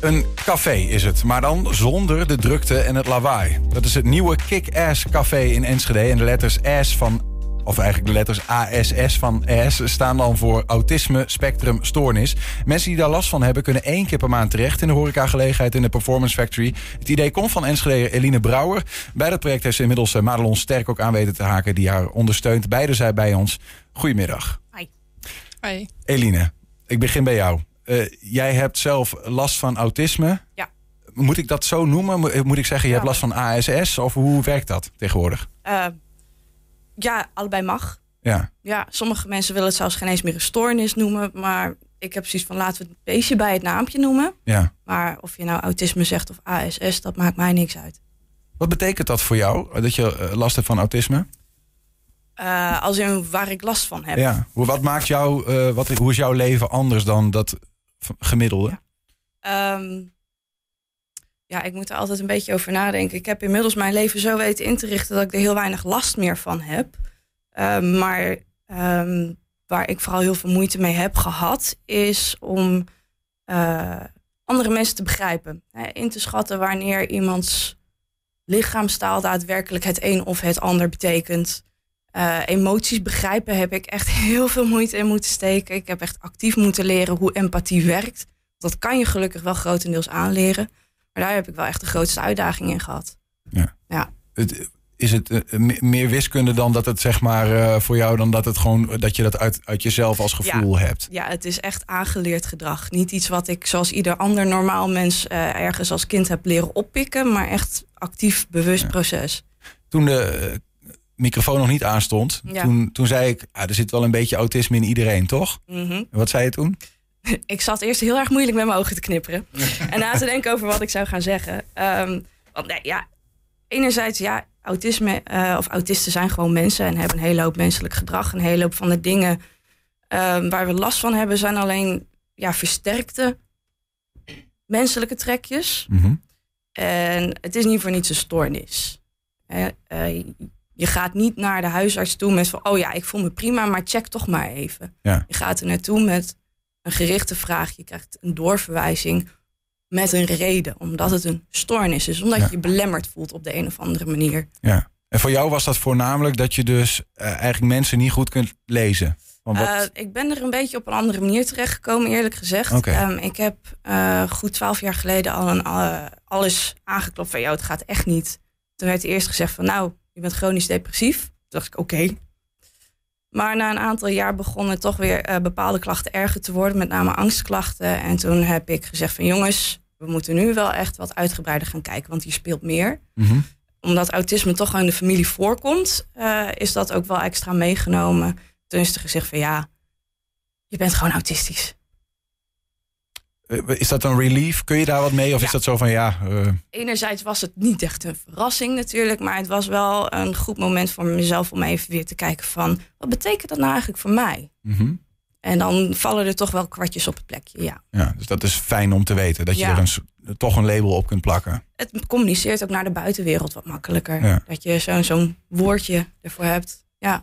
Een café is het, maar dan zonder de drukte en het lawaai. Dat is het nieuwe Kick-Ass Café in Enschede. En de letters S van, of eigenlijk de letters ASS van S... staan dan voor Autisme Spectrum Stoornis. Mensen die daar last van hebben kunnen één keer per maand terecht... in de horecagelegenheid in de Performance Factory. Het idee komt van Enschede Eline Brouwer. Bij dat project heeft ze inmiddels eh, Madelon Sterk ook aan weten te haken... die haar ondersteunt. Beide zijn bij ons. Goedemiddag. Hi. Hi. Eline, ik begin bij jou. Uh, jij hebt zelf last van autisme. Ja. Moet ik dat zo noemen? Moet ik zeggen, je Ja. hebt last van ASS? Of hoe werkt dat tegenwoordig? Eh, ja, allebei mag. Ja, Ja, sommige mensen willen het zelfs geen eens meer een stoornis noemen. Maar ik heb zoiets van laten we het beestje bij het naampje noemen. ja. Maar of je nou autisme zegt of ASS, dat maakt mij niks uit. Wat betekent dat voor jou, dat je eh, last hebt van autisme? Eh, als in waar ik last van heb. Ja. Hoe, wat maakt jou, eh, wat, hoe is jouw leven anders dan dat gemiddelde? Ja. Ehm, ja, ik moet er altijd een beetje over nadenken. Ik heb inmiddels mijn leven zo weten in te richten dat ik er heel weinig last meer van heb. Ehm, maar ehm, waar ik vooral heel veel moeite mee heb gehad, is om eh, andere mensen te begrijpen. Hè, in te schatten wanneer iemands lichaamstaal daadwerkelijk het een of het ander betekent. Eh, emoties begrijpen heb ik echt heel veel moeite in moeten steken. Ik heb echt actief moeten leren hoe empathie werkt. Dat kan je gelukkig wel grotendeels aanleren. Maar daar heb ik wel echt de grootste uitdaging in gehad. Het, is het eh, me- meer wiskunde dan dat het zeg maar eh, voor jou dan dat het gewoon dat je dat uit, uit jezelf als gevoel hebt? Ja, het is echt aangeleerd gedrag. Niet iets wat ik zoals ieder ander normaal mens ergens als kind heb leren oppikken. Maar echt actief, bewust Ja. proces. Toen de microfoon nog niet aanstond, Ja. toen, toen zei ik, ah, er zit wel een beetje autisme in iedereen, toch? Mhm. En Wat zei je toen? ik zat eerst heel erg moeilijk met mijn ogen te knipperen. en na te denken over wat ik zou gaan zeggen. Ehm, want nee, ja, enerzijds, ja, autisme eh, of autisten zijn gewoon mensen en hebben een hele hoop menselijk gedrag. Een hele hoop van de dingen ehm, waar we last van hebben, zijn alleen ja, versterkte menselijke trekjes. Mhm. En het is niet voor niets een stoornis. Eh, je gaat niet naar de huisarts toe met van... oh ja, ik voel me prima, maar check toch maar even. Ja. Je gaat er naartoe met een gerichte vraag. Je krijgt een doorverwijzing met een reden. Omdat het een stoornis is. Omdat Ja. je je belemmerd voelt op de een of andere manier. Ja. En voor jou was dat voornamelijk dat je dus eh, eigenlijk mensen niet goed kunt lezen. Want wat, Eh, ik ben er een beetje op een andere manier terechtgekomen, eerlijk gezegd. Oké. Ehm, ik heb eh, goed twaalf jaar geleden al een, alles aangeklopt van... jou, het gaat echt niet. Toen werd eerst gezegd van, nou, je bent chronisch depressief. Toen dacht ik, oké. Maar na een aantal jaar begonnen toch weer eh, bepaalde klachten erger te worden. Met name angstklachten. En toen heb ik gezegd van, jongens, we moeten nu wel echt wat uitgebreider gaan kijken. Want hier speelt meer Mhm. omdat autisme toch al in de familie voorkomt, eh, is dat ook wel extra meegenomen. Toen is er gezegd van ja, je bent gewoon autistisch. Eh, Is dat een relief? Kun je daar wat mee? Of Ja. is dat zo van ja, eh, Enerzijds was het niet echt een verrassing natuurlijk, maar het was wel een goed moment voor mezelf om even weer te kijken van wat betekent dat nou eigenlijk voor mij? mhm. En dan vallen er toch wel kwartjes op het plekje, ja. ja, dus dat is fijn om te weten. Dat je Ja. er een, toch een label op kunt plakken. Het communiceert ook naar de buitenwereld wat makkelijker. Ja. Dat je zo'n zo'n woordje ervoor hebt. Ja,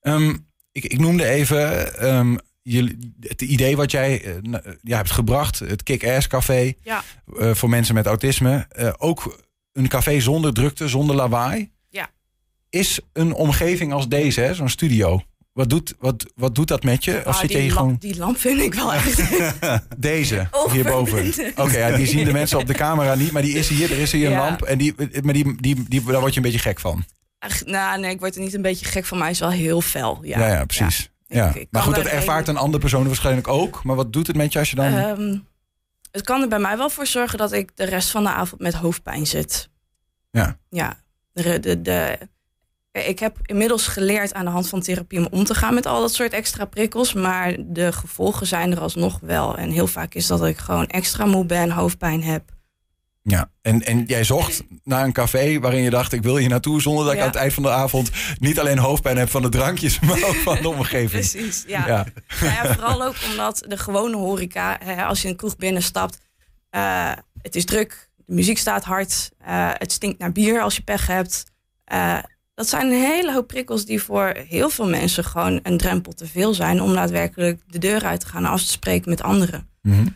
Ehm, ik, ik noemde even ehm, jullie, het idee wat jij ja, hebt gebracht. Het Kick-Ass Café. Ja. eh, voor mensen met autisme. Ook een café zonder drukte, zonder lawaai. Ja. Is een omgeving als deze, hè, zo'n studio. Wat doet, wat, wat doet dat met je? Of Ah, zit je die, hier lamp, gewoon... die lamp vind ik wel echt Deze, hierboven. Oké, ja, die zien de mensen op de camera niet, maar die is hier. Er is hier een lamp en die, maar die, die, die, daar word je een beetje gek van. Ach, nou, nee, ik word er niet een beetje gek van. Mij is wel heel fel. Ja, Ja, ja, precies. Ja. Ja. Ik- ik maar goed, dat er ervaart een andere persoon waarschijnlijk ook. Maar wat doet het met je als je dan... Ehm, het kan er bij mij wel voor zorgen dat ik de rest van de avond met hoofdpijn zit. Ja. Ja. De, de, de, ik heb inmiddels geleerd aan de hand van therapie om om te gaan met al dat soort extra prikkels. Maar de gevolgen zijn er alsnog wel. En heel vaak is dat ik gewoon extra moe ben, hoofdpijn heb. Ja, en, en jij zocht naar een café waarin je dacht... ik wil hier naartoe zonder dat ik aan het eind van de avond... niet alleen hoofdpijn heb van de drankjes, maar ook van de omgeving. Precies, ja. Ja. Nou ja, vooral ook omdat de gewone horeca, hè, als je een kroeg binnenstapt, eh, het is druk, de muziek staat hard, eh, het stinkt naar bier als je pech hebt. Eh, dat zijn een hele hoop prikkels die voor heel veel mensen gewoon een drempel te veel zijn om daadwerkelijk de deur uit te gaan en af te spreken met anderen. Mhm.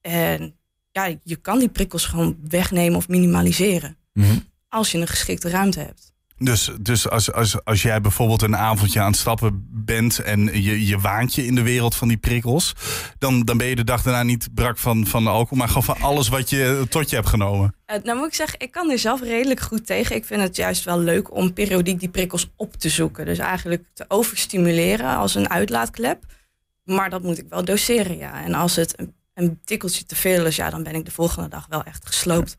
En ja, je kan die prikkels gewoon wegnemen of minimaliseren. Mhm. Als je een geschikte ruimte hebt. Dus, dus als, als, als jij bijvoorbeeld een avondje aan het stappen bent en je, je waant je in de wereld van die prikkels, dan, dan ben je de dag daarna niet brak van, van de alcohol, maar gewoon van alles wat je tot je hebt genomen. Uh, nou moet ik zeggen, ik kan er zelf redelijk goed tegen. Ik vind het juist wel leuk om periodiek die prikkels op te zoeken. Dus eigenlijk te overstimuleren als een uitlaatklep. Maar dat moet ik wel doseren, ja. En als het een, een tikkeltje te veel is, ja, dan ben ik de volgende dag wel echt gesloopt.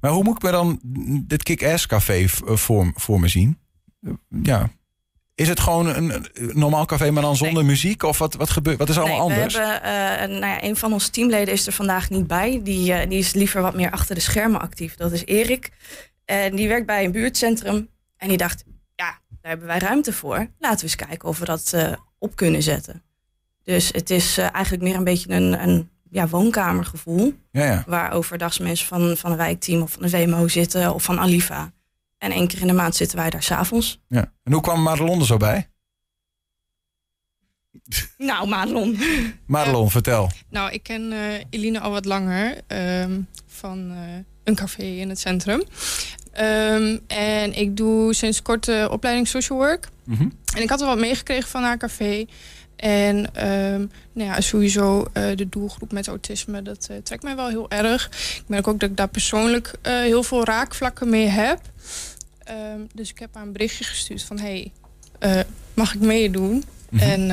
Maar hoe moet ik me dan dit kick-ass café voor, voor me zien? Ja. Is het gewoon een, normaal café, maar dan zonder muziek? Of wat, wat gebeurt? Wat is allemaal nee, anders? We hebben, uh, nou ja, een van onze teamleden is er vandaag niet bij. Die, uh, die is liever wat meer achter de schermen actief. Dat is Erik. En die werkt bij een buurtcentrum. En die dacht, ja, daar hebben wij ruimte voor. Laten we eens kijken of we dat op kunnen zetten. Dus het is eigenlijk meer een beetje een, een ja, woonkamergevoel. Ja, ja. Waar overdags mensen van, van een wijkteam of van de WMO zitten of van Alifa. En één keer in de maand zitten wij daar s'avonds. Ja. En hoe kwam Madelon er zo bij? Nou, Madelon. Madelon, Ja. vertel. Nou, ik ken eh, Eline al wat langer ehm, van eh, een café in het centrum. Ehm, en ik doe sinds kort de opleiding social work. Mhm. En ik had er wat meegekregen van haar café. En ehm, nou ja, sowieso eh, de doelgroep met autisme, dat eh, trekt mij wel heel erg. Ik merk ook dat ik daar persoonlijk eh, heel veel raakvlakken mee heb. Ehm, dus ik heb haar een berichtje gestuurd van... hey, mag ik meedoen? Mhm. En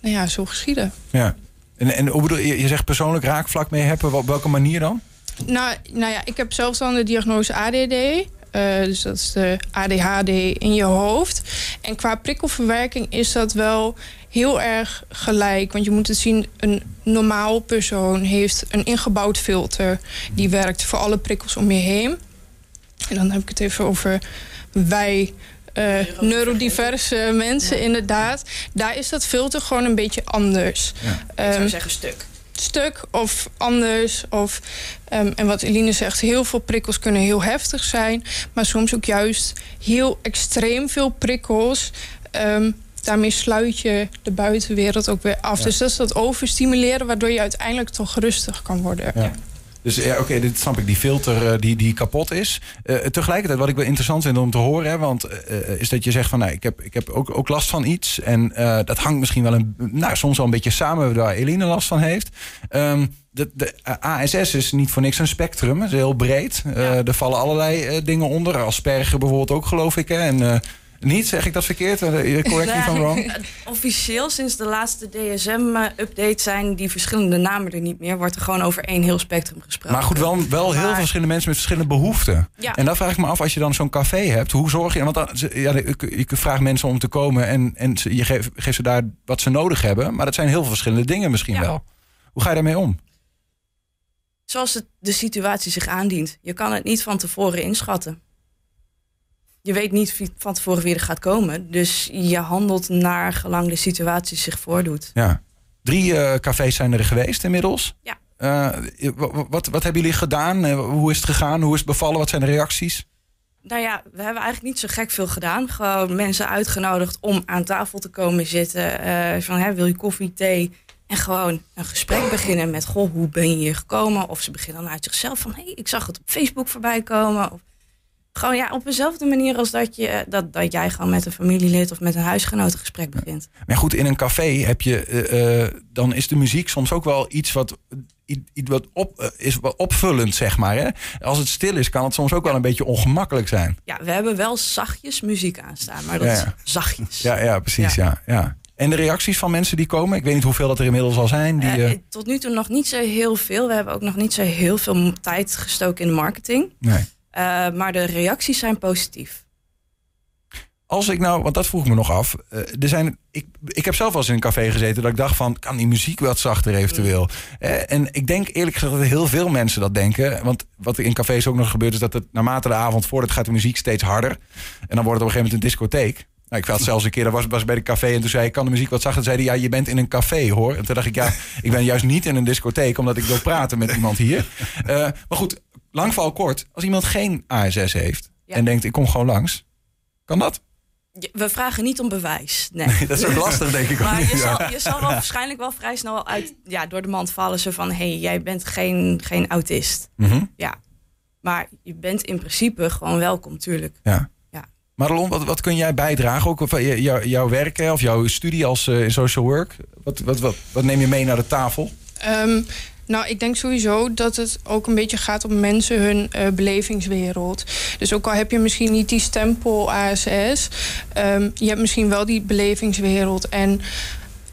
nou ja, zo geschieden. Ja. En, en hoe bedoel je, je zegt persoonlijk raakvlak mee hebben. Op welke manier dan? Nou, nou ja, ik heb zelf dan de diagnose ADD. Eh, dus dat is de ADHD in je hoofd. En qua prikkelverwerking is dat wel heel erg gelijk. Want je moet het zien, een normaal persoon heeft een ingebouwd filter. Die werkt voor alle prikkels om je heen. En dan heb ik het even over wij... eh, neurodiverse mensen, inderdaad. Daar is dat filter gewoon een beetje anders. Ja. Ik Ehm, zou zeggen stuk. Stuk of anders. Of, ehm, en wat Eline zegt, heel veel prikkels kunnen heel heftig zijn. Maar soms ook juist heel extreem veel prikkels. Ehm, daarmee sluit je de buitenwereld ook weer af. Ja. Dus dat is dat overstimuleren, waardoor je uiteindelijk toch rustig kan worden. Ja. Dus ja, oké, dit snap ik. Die filter eh, die, die kapot is. Eh, tegelijkertijd, wat ik wel interessant vind om te horen, hè, want eh, is dat je zegt van, nou, ik heb, ik heb ook, ook last van iets. En dat hangt misschien wel een, nou, soms wel een beetje samen waar Eline last van heeft. Ehm, de, de ASS is niet voor niks een spectrum. Het is heel breed. Ja. er vallen allerlei dingen onder. Asperger bijvoorbeeld ook, geloof ik. Hè? En, niet, zeg ik dat verkeerd? Eh, correct me wrong. Nee, Officieel sinds de laatste DSM-update zijn die verschillende namen er niet meer. Wordt er gewoon over één heel spectrum gesproken. Maar goed, wel, wel heel veel verschillende mensen met verschillende behoeften. Ja. En dan vraag ik me af, als je dan zo'n café hebt, hoe zorg je... Want dan, ja, je, je vraagt mensen om te komen en, en je geeft, geeft ze daar wat ze nodig hebben. Maar dat zijn heel veel verschillende dingen misschien Ja. wel. Hoe ga je daarmee om? Zoals het, de situatie zich aandient. Je kan het niet van tevoren inschatten. Je weet niet van tevoren wie er gaat komen. Dus je handelt naar gelang de situatie zich voordoet. Ja. Drie eh, cafés zijn er geweest inmiddels. Ja. Eh, wa- wat, wat hebben jullie gedaan? Eh, hoe is het gegaan? Hoe is het bevallen? Wat zijn de reacties? Nou ja, we hebben eigenlijk niet zo gek veel gedaan. Gewoon mensen uitgenodigd om aan tafel te komen zitten. Van, hè, wil je koffie, thee? En gewoon een gesprek beginnen met... Goh, hoe ben je hier gekomen? Of ze beginnen dan uit zichzelf van... hey, ik zag het op Facebook voorbij komen. Of gewoon ja, op dezelfde manier als dat, je, eh, dat, dat jij gewoon met een familielid... of met een huisgenoot een gesprek begint. Maar goed, in een café heb je, eh, eh, dan is de muziek soms ook wel iets wat, iets wat op, is wat opvullend, zeg maar. Hè? Als het stil is, kan het soms ook wel een beetje ongemakkelijk zijn. Ja, we hebben wel zachtjes muziek aanstaan. Maar dat Ja, is zachtjes. Ja, ja precies. Ja. Ja, En de reacties van mensen die komen? Ik weet niet hoeveel dat er inmiddels al zijn. Die, tot nu toe nog niet zo heel veel. We hebben ook nog niet zo heel veel tijd gestoken in de marketing. nee. Eh, maar de reacties zijn positief. Als ik nou, want dat vroeg me nog af. eh, er zijn, ik, ik heb zelf wel eens in een café gezeten dat ik dacht van, kan die muziek wat zachter eventueel? Eh, en ik denk eerlijk gezegd dat heel veel mensen dat denken. Want wat in cafés ook nog gebeurt is dat het naarmate de avond voordat gaat de muziek steeds harder. En dan wordt het op een gegeven moment een discotheek. Nou, ik had zelfs een keer, dat was, was bij de café en toen zei ik, kan de muziek wat zachter? Toen zei hij, ja, je bent in een café hoor. En toen dacht ik, ja, ik ben juist niet in een discotheek omdat ik wil praten met iemand hier. Maar goed, lang val kort. Als iemand geen ASS heeft Ja. en denkt, ik kom gewoon langs. Kan dat? We vragen niet om bewijs. Nee. Dat is ook lastig, denk ik. ook Maar je Ja. zal, je zal wel waarschijnlijk wel vrij snel uit, ja, door de mand vallen. Zo van, hé, hey, jij bent geen, geen autist. Mhm. Ja. Maar je bent in principe gewoon welkom, tuurlijk. Ja. Ja. Madelon, wat, wat kun jij bijdragen? Ook van je- jou- jouw werk of jouw studie als eh, in social work? Wat, wat, wat, wat neem je mee naar de tafel? Ehm, nou, ik denk sowieso dat het ook een beetje gaat om mensen hun eh, belevingswereld. Dus ook al heb je misschien niet die stempel ASS, ehm, je hebt misschien wel die belevingswereld. En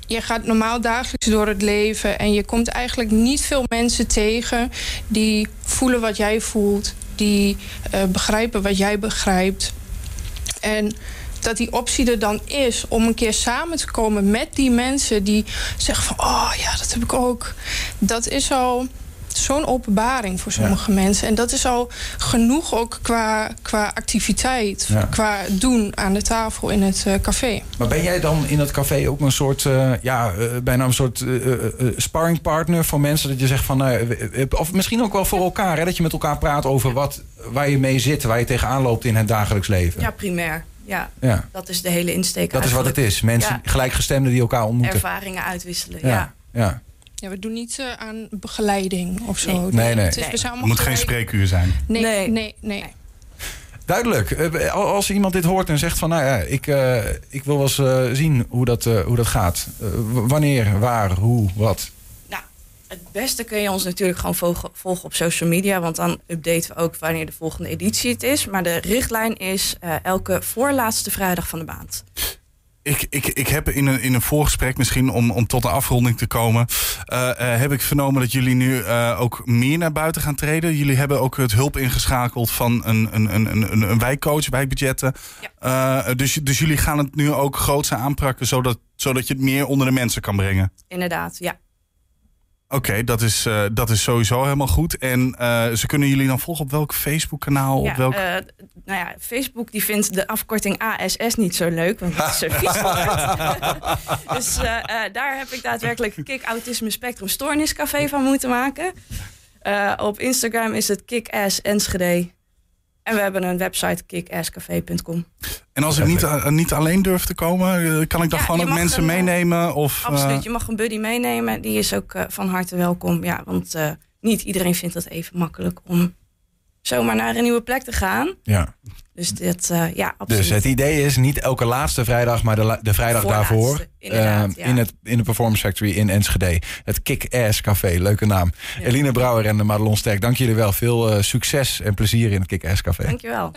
je gaat normaal dagelijks door het leven en je komt eigenlijk niet veel mensen tegen die voelen wat jij voelt, die eh, begrijpen wat jij begrijpt. En dat die optie er dan is om een keer samen te komen met die mensen die zeggen van oh ja, dat heb ik ook. Dat is al zo'n openbaring voor sommige mensen. En dat is al genoeg ook qua, qua activiteit, Ja. qua doen aan de tafel in het eh, café. Maar ben jij dan in dat café ook een soort, eh, ja, eh, bijna een soort eh, eh, eh, sparringpartner voor mensen? Dat je zegt van, eh, of misschien ook wel voor elkaar, hè, dat je met elkaar praat over wat, waar je mee zit, waar je tegenaan loopt in het dagelijks leven. Ja, primair. Ja, Ja, dat is de hele insteek. dat is wat het is. Mensen, Ja. gelijkgestemden die elkaar ontmoeten. Ervaringen uitwisselen, ja. ja. ja. We doen niet eh, aan begeleiding of zo. Nee. Nee, nee. Het is, Nee. moet geen spreekuur zijn. Nee, Nee. nee, nee. Nee. Duidelijk. Eh, Als iemand dit hoort en zegt van, nou ja, ik, eh, ik wil wel eens eh, zien hoe dat, eh, hoe dat gaat. Wanneer, waar, hoe, wat. Het beste kun je ons natuurlijk gewoon volgen, volgen op social media. Want dan updaten we ook wanneer de volgende editie het is. Maar de richtlijn is eh, elke voorlaatste vrijdag van de maand. Ik, ik, ik heb in een, in een voorgesprek, misschien om, om tot een afronding te komen, eh, eh, heb ik vernomen dat jullie nu ook meer naar buiten gaan treden. Jullie hebben ook het hulp ingeschakeld van een, een, een, een, een wijkcoach, wijkbudgetten. Eh, dus, dus jullie gaan het nu ook groots aanpakken, zodat, zodat je het meer onder de mensen kan brengen. Inderdaad, ja. Oké, dat, is, eh, dat is sowieso helemaal goed. En eh, ze kunnen jullie dan volgen op welk Facebook-kanaal? ja op welk... eh, nou ja, Facebook die vindt de afkorting ASS niet zo leuk. Want het is zo vies. Dus daar heb ik daadwerkelijk Kick Autisme Spectrum Stoorniscafé van moeten maken. Op Instagram is het Kick-Ass Enschede. En we hebben een website kickasscafé.com. En als ik niet, eh, niet alleen durf te komen, eh, kan ik dan Ja, gewoon ook mensen een, eh, meenemen? Of, Absoluut, je mag een buddy meenemen. Die is ook van harte welkom. Ja, want eh, niet iedereen vindt het even makkelijk om zomaar naar een nieuwe plek te gaan. Ja. Dus dit, eh, ja, absoluut. Dus het idee is niet elke laatste vrijdag, maar de, la- de vrijdag Voorlaatste, daarvoor. eh, ja. in, het, in de Performance Factory in Enschede. Het Kick-Ass Café, leuke naam. Ja. Eline Brouwer en Madelon Sterk, dank jullie wel. Veel eh, succes en plezier in het Kick-Ass Café. Dankjewel.